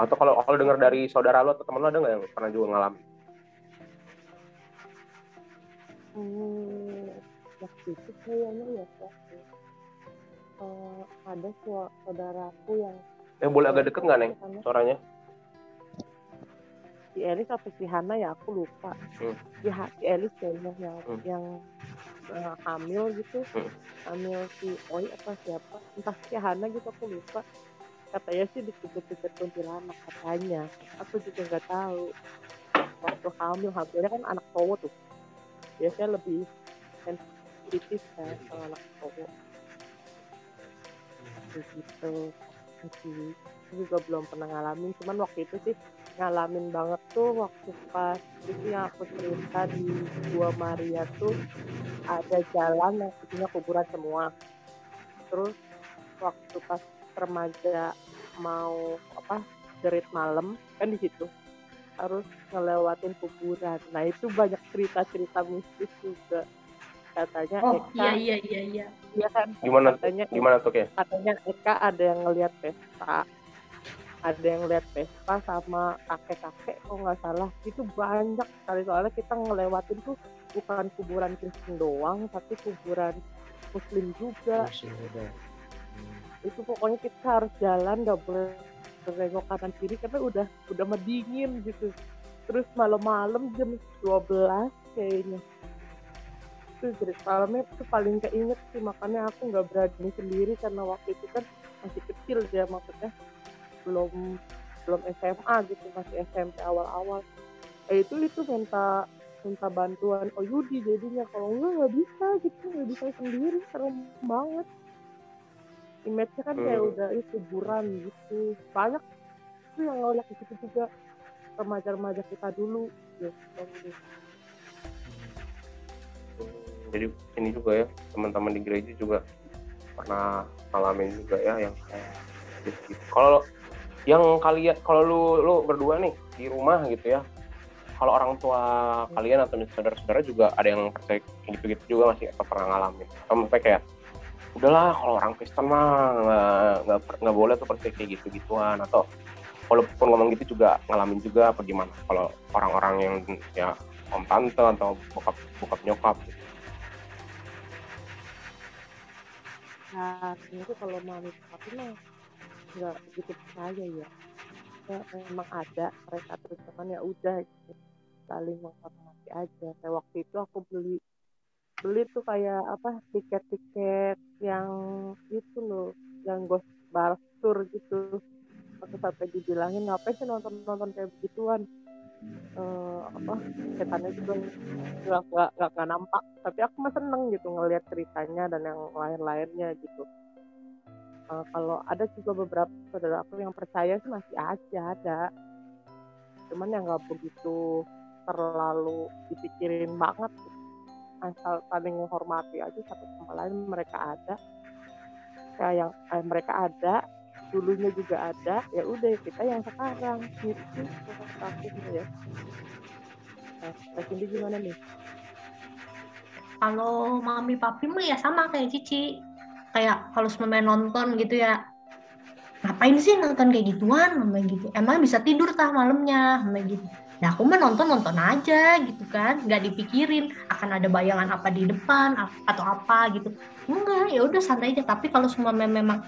atau kalau kalau dengar dari saudara lo atau teman lo ada nggak yang pernah juga ngalamin? Hmm, waktu itu kayaknya ya kak. Uh, ada saudaraku yang eh boleh agak deket nggak neng suaranya? Si Elis atau si Hana ya aku lupa. Hmm. si, si Elis kayaknya yang hmm. yang uh, hamil gitu. Hmm. hamil si Oi apa siapa? Entah si Hana gitu aku lupa katanya sih dikejar-kejar kuntilanak katanya. Aku juga nggak tahu. Waktu hamil hamilnya kan anak cowok tuh. Biasanya lebih sensitif kan kalau anak cowok. Begitu. Sih juga belum pernah ngalamin. Cuman waktu itu sih ngalamin banget tuh waktu pas itu yang aku cerita di Gua Maria tuh ada jalan yang isinya kuburan semua. Terus waktu pas remaja mau apa jerit malam kan di situ. Harus ngelewatin kuburan. Nah itu banyak cerita-cerita mistis juga. Katanya Oh Eka iya iya iya iya. dia kan? Gimana katanya gimana tuh kayak? katanya Eka ada yang ngelihat pesta. Ada yang lihat Vespa sama kakek-kakek kok nggak salah. Itu banyak sekali. Soalnya kita ngelewatin tuh bukan kuburan Kristen doang tapi kuburan Muslim juga. Itu pokoknya kita harus jalan nggak boleh berengok kanan kiri karena udah udah medingin gitu. Terus malam-malam jam 12 kayaknya. Itu jadi malamnya itu paling keinget sih makanya aku nggak berani sendiri karena waktu itu kan masih kecil dia maksudnya belum belum SMA gitu masih SMP awal-awal. Eh itu itu minta minta bantuan oh Yudi jadinya kalau enggak nggak bisa gitu nggak bisa sendiri serem banget image-nya kan kayak Hmm. udah itu kuburan gitu banyak tuh yang ngeliat di situ juga remaja-remaja kita dulu gitu. Jadi ini juga ya teman-teman di gereja juga pernah ngalamin juga ya yang kayak gitu. Kalau yang kalian kalau lu lu berdua nih di rumah gitu ya. Kalau orang tua kalian atau saudara-saudara juga ada yang percaya kayak gitu-gitu juga masih atau pernah ngalamin. Atau maksudnya kayak udahlah kalau orang Kristen mah nggak boleh tuh percaya kayak gitu-gituan atau walaupun ngomong gitu juga ngalamin juga apa gimana kalau orang-orang yang ya om tante atau bokap bokap nyokap gitu. Nah, itu kalau mami papi mah nggak begitu percaya ya. Ya, memang ada mereka terus cuman ya udah gitu. saling menghormati aja. Kayak waktu itu aku beli beli tuh kayak apa tiket-tiket yang itu loh, yang Ghostbuster gitu. Aku sampai dibilangin ngapain sih nonton-nonton kayak begituan. Eh, apa setannya juga nggak nggak nggak nampak tapi aku mah seneng gitu ngelihat ceritanya dan yang lain-lainnya gitu Eh, kalau ada juga beberapa saudara aku yang percaya sih masih aja ada cuman yang nggak begitu terlalu dipikirin banget. Asal saling menghormati aja satu sama lain mereka ada kayak yang eh, mereka ada dulunya juga ada ya udah kita yang sekarang gitu takutnya ya nah, Cindy gimana nih Kalau mami papi mah ya sama kayak Cici. Kayak kalau semua nonton gitu ya. Ngapain sih nonton kayak gituan? Gitu. Emang bisa tidur tah malamnya? Gitu. Nah aku mah nonton-nonton aja gitu kan. Nggak dipikirin akan ada bayangan apa di depan atau apa gitu. Enggak, ya udah santai aja. Tapi kalau semua mem- memang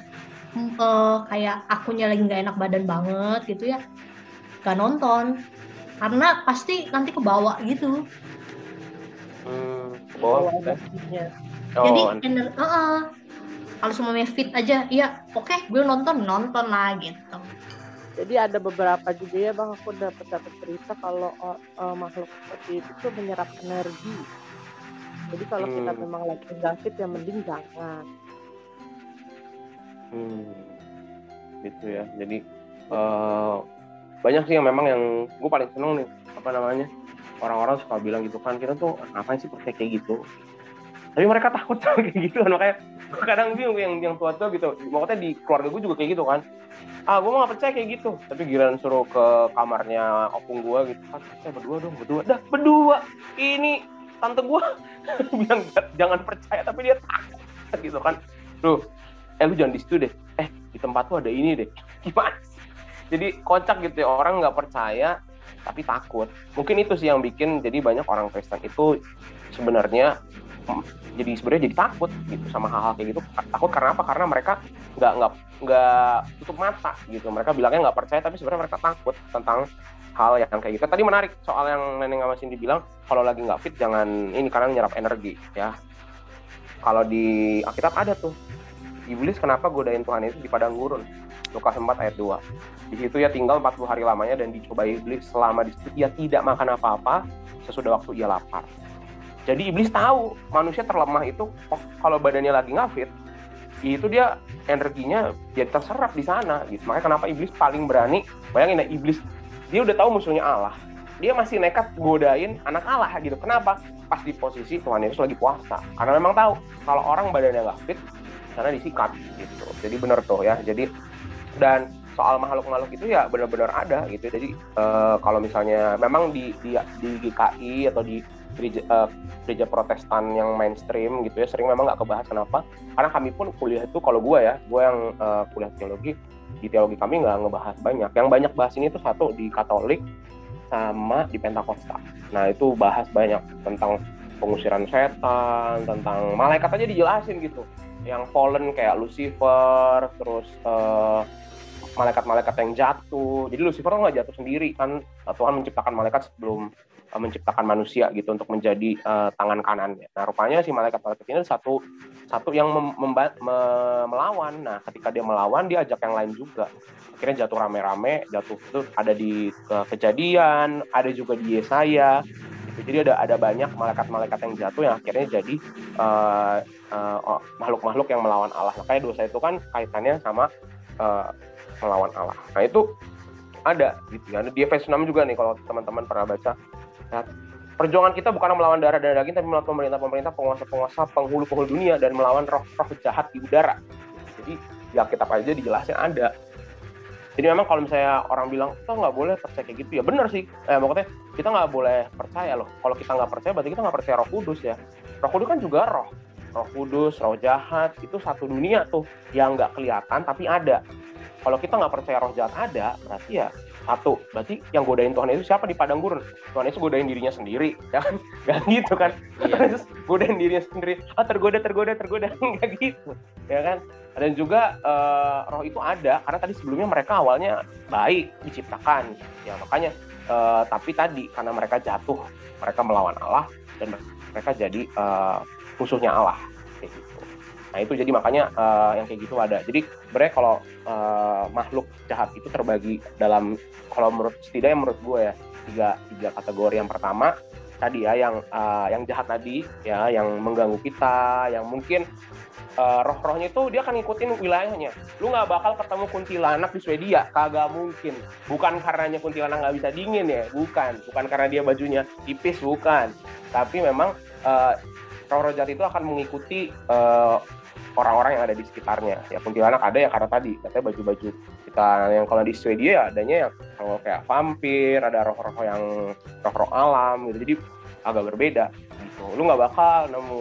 eh, kayak akunya lagi nggak enak badan banget gitu ya. Gak nonton. Karena pasti nanti kebawa gitu. Hmm, ke bawah Kalau maksudnya? energinya. Oh, Jadi ener Heeh. kalau semuanya fit aja, iya oke gue nonton nonton lah gitu. Jadi ada beberapa juga ya bang aku dapat dapat cerita kalau uh, uh, makhluk seperti itu tuh menyerap energi. Jadi kalau kita Hmm. memang lagi nggak fit ya mending jangan. hmm, gitu ya. Jadi eh, banyak sih yang memang yang gue paling seneng nih apa namanya orang-orang suka bilang gitu kan kita tuh ngapain sih percaya kayak gitu. Tapi mereka takut sama kayak gitu kan makanya kadang bingung yang yang tua-tua gitu. Maksudnya di keluarga gue juga kayak gitu kan. Ah gue mau gak percaya kayak gitu. Tapi giliran suruh ke kamarnya opung gue gitu kan. Eh berdua dong berdua. Dah berdua. Ini tante gue bilang jangan percaya tapi dia takut gitu kan. Duh eh lu jangan di situ deh eh di tempat tuh ada ini deh gimana jadi kocak gitu ya orang nggak percaya tapi takut mungkin itu sih yang bikin jadi banyak orang Kristen itu sebenarnya jadi sebenarnya jadi takut gitu sama hal-hal kayak gitu. Takut karena apa? Karena mereka nggak nggak nggak tutup mata gitu. Mereka bilangnya nggak percaya tapi sebenarnya mereka takut tentang hal yang kayak gitu. Tadi menarik soal yang Neneng sama Cindy bilang kalau lagi nggak fit jangan ini karena nyerap energi ya. Kalau di Alkitab ada tuh. Iblis kenapa godain Tuhan itu di padang gurun? Lukas 4 ayat 2 di situ ia tinggal 40 hari lamanya dan dicoba iblis. Selama di situ ia tidak makan apa-apa sesudah waktu ia lapar jadi iblis tahu manusia terlemah itu oh, kalau badannya lagi nggak fit itu dia energinya jadi terserap di sana gitu. Makanya kenapa iblis paling berani? Bayangin ya iblis dia udah tahu musuhnya Allah. Dia masih nekat godain anak Allah gitu. Kenapa? Pas di posisi Tuhan Yesus lagi puasa. Karena memang tahu kalau orang badannya nggak fit karena disikat gitu. Jadi bener tuh ya. Jadi dan soal makhluk-makhluk itu ya benar-benar ada gitu. Jadi uh, kalau misalnya memang di di, di GKI atau di gereja, uh, gereja Protestan yang mainstream gitu ya sering memang nggak kebahas. Kenapa? Karena kami pun kuliah itu kalau gue ya gue yang uh, kuliah teologi di teologi kami nggak ngebahas banyak. Yang banyak bahas ini tuh satu di Katolik sama di Pentakosta. Nah itu bahas banyak tentang pengusiran setan tentang malaikat aja dijelasin gitu. Yang fallen kayak Lucifer terus uh, malaikat-malaikat yang jatuh. Jadi Lucifer nggak jatuh sendiri kan Tuhan menciptakan malaikat sebelum menciptakan manusia gitu untuk menjadi uh, tangan kanannya. Nah rupanya si malaikat-malaikat ini satu satu yang mem, me, melawan. Nah ketika dia melawan dia ajak yang lain juga. Akhirnya jatuh rame-rame, jatuh itu ada di ke, kejadian, ada juga di Yesaya. Gitu. Jadi ada ada banyak malaikat-malaikat yang jatuh yang akhirnya jadi uh, uh, makhluk-makhluk yang melawan Allah. Makanya dosa itu kan kaitannya sama uh, melawan Allah. Nah itu ada gitu ya. Di Efesus 6 juga nih kalau teman-teman pernah baca. Nah, perjuangan kita bukan melawan darah dan daging tapi melawan pemerintah-pemerintah, penguasa-penguasa, penghulu-penghulu dunia dan melawan roh-roh jahat di udara. Jadi ya kita aja dijelasin ada. Jadi memang kalau misalnya orang bilang kita nggak boleh percaya kayak gitu ya benar sih. Eh, maksudnya kita nggak boleh percaya loh. Kalau kita nggak percaya berarti kita nggak percaya Roh Kudus ya. Roh Kudus kan juga roh. Roh Kudus, Roh jahat itu satu dunia tuh yang nggak kelihatan tapi ada kalau kita nggak percaya roh jahat ada berarti ya satu berarti yang godain Tuhan Yesus siapa di padang gurun? Tuhan Yesus godain dirinya sendiri ya kan? Gak gitu kan? Iya. Tuhan Yesus godain dirinya sendiri. Ah tergoda tergoda tergoda. Nggak gitu ya kan? Dan juga uh, roh itu ada karena tadi sebelumnya mereka awalnya baik diciptakan. Ya makanya uh, tapi tadi karena mereka jatuh mereka melawan Allah dan mereka jadi uh, musuhnya Allah Nah itu jadi makanya uh, yang kayak gitu ada. Jadi sebenarnya kalau uh, makhluk jahat itu terbagi dalam kalau menurut setidaknya menurut gue ya tiga tiga kategori. Yang pertama tadi ya yang uh, yang jahat tadi ya yang mengganggu kita, yang mungkin uh, roh-rohnya itu dia akan ngikutin wilayahnya. Lu nggak bakal ketemu kuntilanak di Swedia, kagak mungkin. Bukan karenanya kuntilanak nggak bisa dingin ya, bukan. Bukan karena dia bajunya tipis, bukan. Tapi memang uh, roh-roh jahat itu akan mengikuti uh, orang-orang yang ada di sekitarnya. Ya kuntilanak ada ya karena tadi katanya baju-baju kita yang kalau di Swedia ya adanya yang kalau kayak vampir, ada roh-roh yang roh-roh alam gitu. Jadi agak berbeda gitu. Lu nggak bakal nemu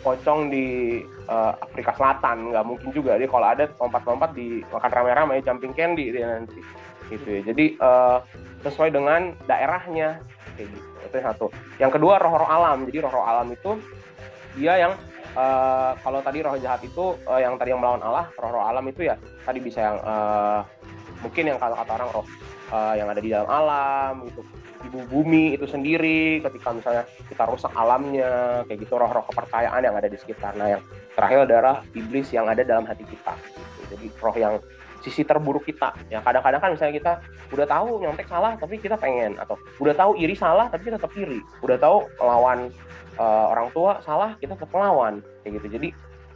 pocong di uh, Afrika Selatan, nggak mungkin juga. Jadi kalau ada lompat-lompat di makan rame-rame jumping candy dia nanti gitu ya. Jadi uh, sesuai dengan daerahnya gitu. Itu yang satu. Yang kedua roh-roh alam. Jadi roh-roh alam itu dia yang uh, kalau tadi roh jahat itu uh, yang tadi yang melawan Allah, roh-roh alam itu ya tadi bisa yang uh, mungkin yang kalau kata orang roh uh, yang ada di dalam alam gitu. Ibu bumi itu sendiri ketika misalnya kita rusak alamnya kayak gitu roh-roh kepercayaan yang ada di sekitar. Nah yang terakhir adalah iblis yang ada dalam hati kita gitu. jadi roh yang sisi terburuk kita. Ya kadang-kadang kan misalnya kita udah tahu nyontek salah tapi kita pengen atau udah tahu iri salah tapi kita tetap iri. Udah tahu lawan uh, orang tua salah kita tetap melawan kayak gitu. Jadi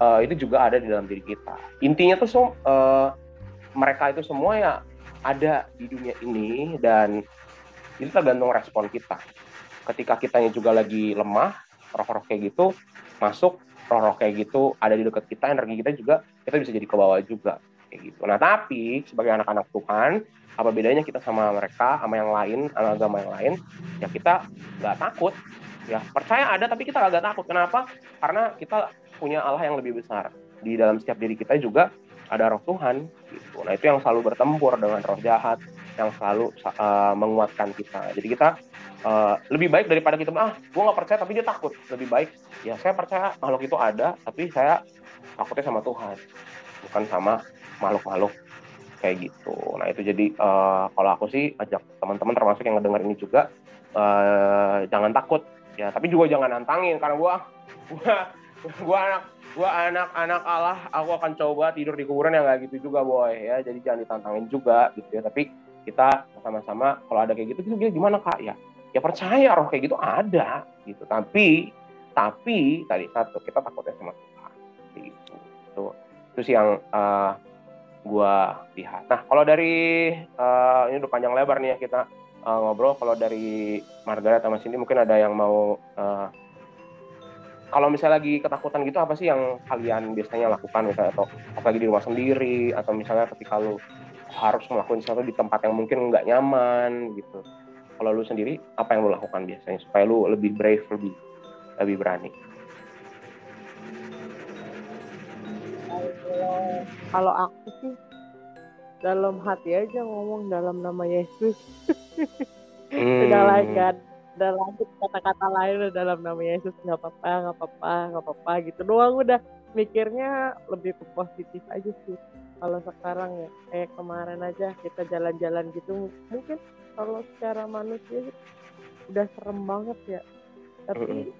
uh, itu juga ada di dalam diri kita. Intinya tuh so, uh, mereka itu semua ya ada di dunia ini dan itu tergantung respon kita. Ketika kitanya juga lagi lemah roh-roh kayak gitu masuk roh-roh kayak gitu ada di dekat kita energi kita juga kita bisa jadi ke bawah juga kayak gitu. Nah tapi sebagai anak-anak Tuhan apa bedanya kita sama mereka sama yang lain agama yang lain? Ya kita nggak takut. Ya percaya ada tapi kita agak takut. Kenapa? Karena kita punya Allah yang lebih besar. Di dalam setiap diri kita juga ada roh Tuhan gitu. Nah itu yang selalu bertempur dengan roh jahat yang selalu uh, menguatkan kita. Jadi kita uh, lebih baik daripada kita ah gue nggak percaya tapi dia takut. Lebih baik ya saya percaya makhluk itu ada tapi saya takutnya sama Tuhan bukan sama makhluk-makhluk kayak gitu. Nah itu jadi uh, kalau aku sih ajak teman-teman termasuk yang ngedenger ini juga uh, jangan takut. Ya tapi juga jangan nantangin karena gua gua gua anak gua anak anak Allah aku akan coba tidur di kuburan yang nggak gitu juga boy. Ya jadi jangan ditantangin juga gitu ya. Tapi kita sama-sama kalau ada kayak gitu gitu gimana kak? Ya ya percaya roh kayak gitu ada gitu. Tapi tapi tadi satu kita takutnya sama Tuhan itu itu itu sih yang uh, gua lihat. Nah kalau dari uh, ini udah panjang lebar nih ya kita uh, ngobrol. Kalau dari Margaret sama Cindy mungkin ada yang mau uh, kalau misalnya lagi ketakutan gitu apa sih yang kalian biasanya lakukan? Misalnya atau pas lagi di rumah sendiri atau misalnya ketika lu harus melakukan sesuatu di tempat yang mungkin nggak nyaman gitu. Kalau lu sendiri apa yang lu lakukan biasanya supaya lu lebih brave lebih lebih berani kalau aku sih dalam hati aja ngomong dalam nama Yesus. Hmm. udah lah nggak ada lagi kata-kata lain dalam nama Yesus nggak apa-apa nggak apa-apa nggak apa-apa gitu doang udah. Mikirnya lebih ke positif aja sih. Kalau sekarang ya kayak kemarin aja kita jalan-jalan gitu mungkin kalau secara manusia udah serem banget ya. Tapi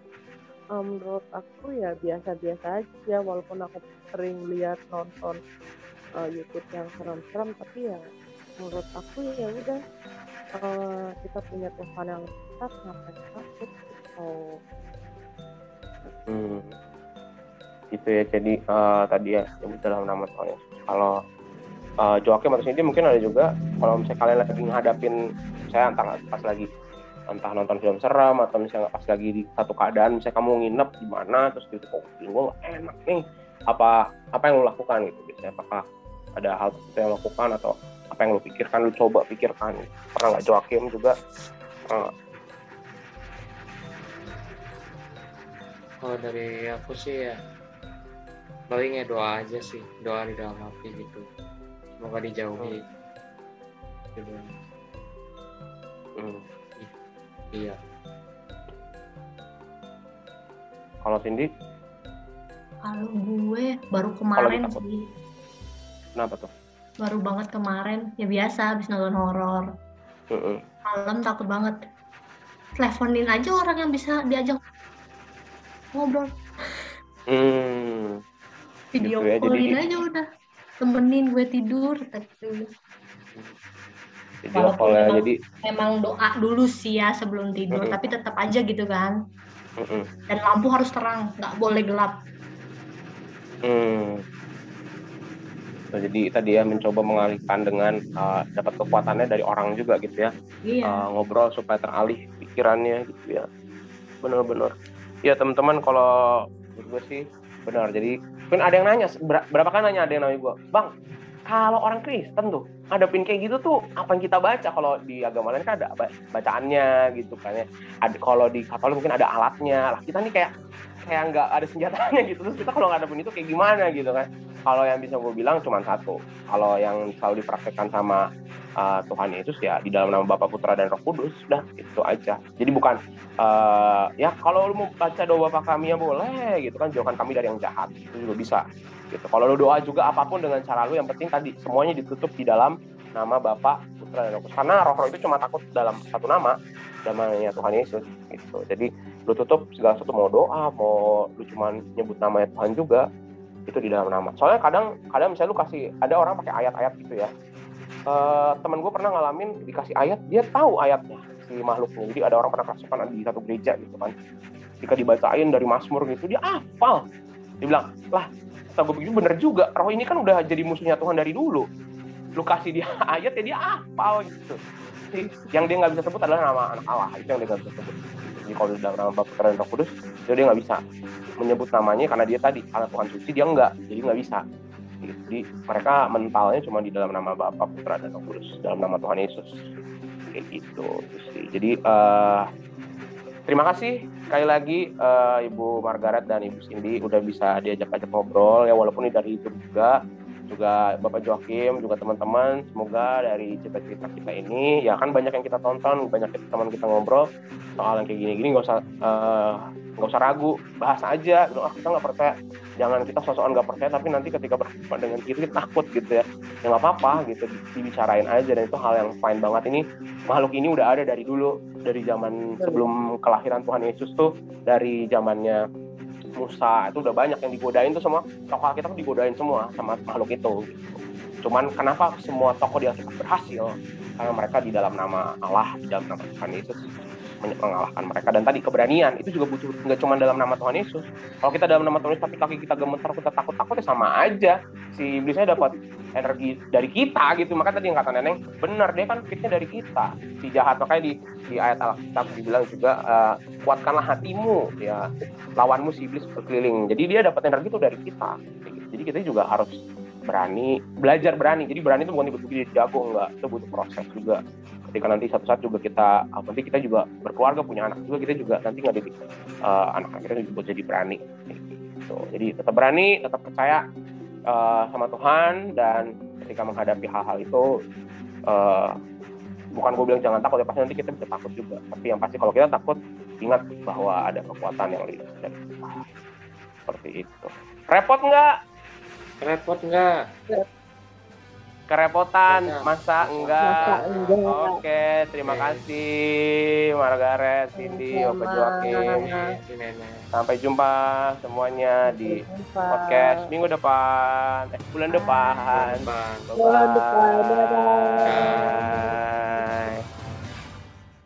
um, menurut aku ya biasa-biasa aja walaupun aku sering lihat nonton uh, YouTube yang serem-serem tapi ya menurut aku ya udah uh, kita punya Tuhan yang tetap ngapain takut gitu. Hmm. Gitu ya. Jadi uh, tadi ya yang dalam nama Tuhan. Kalau uh, Joakim atau Cindy mungkin ada juga kalau misalnya kalian lagi ngadapin saya entah pas lagi entah nonton film seram atau misalnya pas lagi di satu keadaan misalnya kamu nginep di mana terus gitu kok gue enak nih apa apa yang lo lakukan gitu biasanya apakah ada hal tertentu yang lo lakukan atau apa yang lo pikirkan lo coba pikirkan pernah nggak Joakim juga nggak? Kalau dari aku sih ya paling ya doa aja sih, doa di dalam hati gitu. Semoga dijauhi. Gitu. Hmm. Iya. kalau Cindy Kalau gue baru kemarin sih, kenapa tuh baru banget kemarin. Ya biasa habis nonton horor. Mm-mm. Malam takut banget. Teleponin aja orang yang bisa diajak ngobrol. Hmm. Video Gitu ya, jadi- callin aja udah. Temenin gue tidur. gitu. Walaupun kalau ya memang- jadi Memang doa dulu sih ya sebelum tidur, Mm-mm. tapi tetap aja gitu kan. mm-mm. Dan lampu harus terang, nggak boleh gelap. Hmm. Nah, jadi tadi ya mencoba mengalihkan dengan uh, dapat kekuatannya dari orang juga gitu ya Iya. Uh, ngobrol supaya teralih pikirannya gitu ya benar-benar ya teman-teman kalau gue sih benar jadi mungkin ada yang nanya ber- berapa kali nanya ada yang nanya gue bang kalau orang Kristen tuh ngadepin kayak gitu tuh apa yang kita baca? Kalau di agama lain kan ada ba- bacaannya gitu kan ya. Ada kalau di Katolik mungkin ada alatnya. Lah kita nih kayak kayak nggak ada senjatanya gitu. Terus kita kalau ngadepin itu kayak gimana gitu kan? Kalau yang bisa gue bilang cuma satu. Kalau yang selalu dipraktekkan sama uh, Tuhan Yesus ya di dalam nama Bapa Putra dan Roh Kudus udah itu aja. Jadi bukan uh, ya kalau lu mau baca doa Bapa kami ya boleh gitu kan? Jauhkan kami dari yang jahat. Itu juga bisa gitu. Kalau lu doa juga apa pun dengan cara lu yang penting tadi semuanya ditutup di dalam nama Bapa Putra dan Roh karena Roh Roh itu cuma takut dalam satu nama namanya Tuhan Yesus gitu. Jadi lu tutup segala sesuatu mau doa mau lu cuma nyebut namanya Tuhan juga itu di dalam nama. Soalnya kadang kadang misalnya lu kasih ada orang pakai ayat-ayat gitu ya. Eh, teman gue pernah ngalamin dikasih ayat dia tahu ayatnya si makhluknya. Jadi ada orang pernah kerasukan di satu gereja gitu kan. Jika dibacain dari Mazmur gitu dia hafal. Dia bilang lah setelah gue pikir bener juga roh ini kan udah jadi musuhnya Tuhan dari dulu. Lu kasih dia ayat ya dia hafal gitu. Jadi, yang dia nggak bisa sebut adalah nama anak Allah. Itu yang dia nggak bisa sebut. Jadi kalau dalam nama Bapa dan Roh Kudus itu dia nggak bisa menyebut namanya karena dia tadi karena Tuhan suci dia nggak. Jadi nggak bisa. Jadi mereka mentalnya cuma di dalam nama Bapa Putra dan Roh Kudus dalam nama Tuhan Yesus. Kayak gitu Itu sih jadi eh, terima kasih sekali lagi eh, Ibu Margaret dan Ibu Cindy udah bisa diajak-ajak ngobrol ya walaupun ini dari YouTube juga juga Bapak Joakim juga teman-teman. Semoga dari cerita-cerita kita ini ya kan banyak yang kita tonton banyak teman kita ngobrol soal yang kayak gini-gini nggak usah eh, nggak usah ragu bahas aja. Gitu. Ah kita nggak percaya. Jangan kita sosokan nggak percaya tapi nanti ketika berhadapan dengan kita takut gitu ya. Ya nggak apa-apa gitu dibicarain aja dan itu hal yang fine banget. Ini makhluk ini udah ada dari dulu dari zaman sebelum kelahiran Tuhan Yesus tuh dari zamannya Musa itu udah banyak yang digodain tuh semua. Tokoh kita tuh digodain semua sama makhluk itu gitu. cuman kenapa semua tokoh di Alkitab berhasil? Karena mereka di dalam nama Allah di dalam nama Tuhan Yesus mengalahkan mereka. Dan tadi keberanian itu juga butuh nggak cuma dalam nama Tuhan Yesus. Kalau kita dalam nama Tuhan Yesus tapi kaki kita gemetar kita takut takut ya sama aja. Si iblisnya dapat energi dari kita gitu. Maka tadi yang kata neneng benar dia kan fitnya dari kita. Si jahat makanya di di ayat Alkitab dibilang juga eh, kuatkanlah hatimu. Ya lawanmu si iblis berkeliling. Jadi dia dapat energi itu dari kita. Jadi kita juga harus berani belajar berani. Jadi berani itu bukan tiba-tiba jadi jago enggak. Itu butuh proses juga. Ketika nanti satu saat juga kita nanti kita juga berkeluarga punya anak juga kita juga nanti nggak jadi eh, anak-anak kita juga jadi berani. Gitu. jadi tetap berani tetap percaya eh, sama Tuhan dan ketika menghadapi hal-hal itu eh, bukan gue bilang jangan takut ya pasti nanti kita bisa takut juga. Tapi yang pasti kalau kita takut ingat bahwa ada kekuatan yang lebih dari seperti itu. Repot nggak repot nggak kerepotan Masa- enggak enggak. oke terima kasih Margaret Cindy Opa. Joakim sampai jumpa semuanya di Jumpa. podcast minggu depan eh, bulan depan Bang. Bulan depan, dadah. Bye.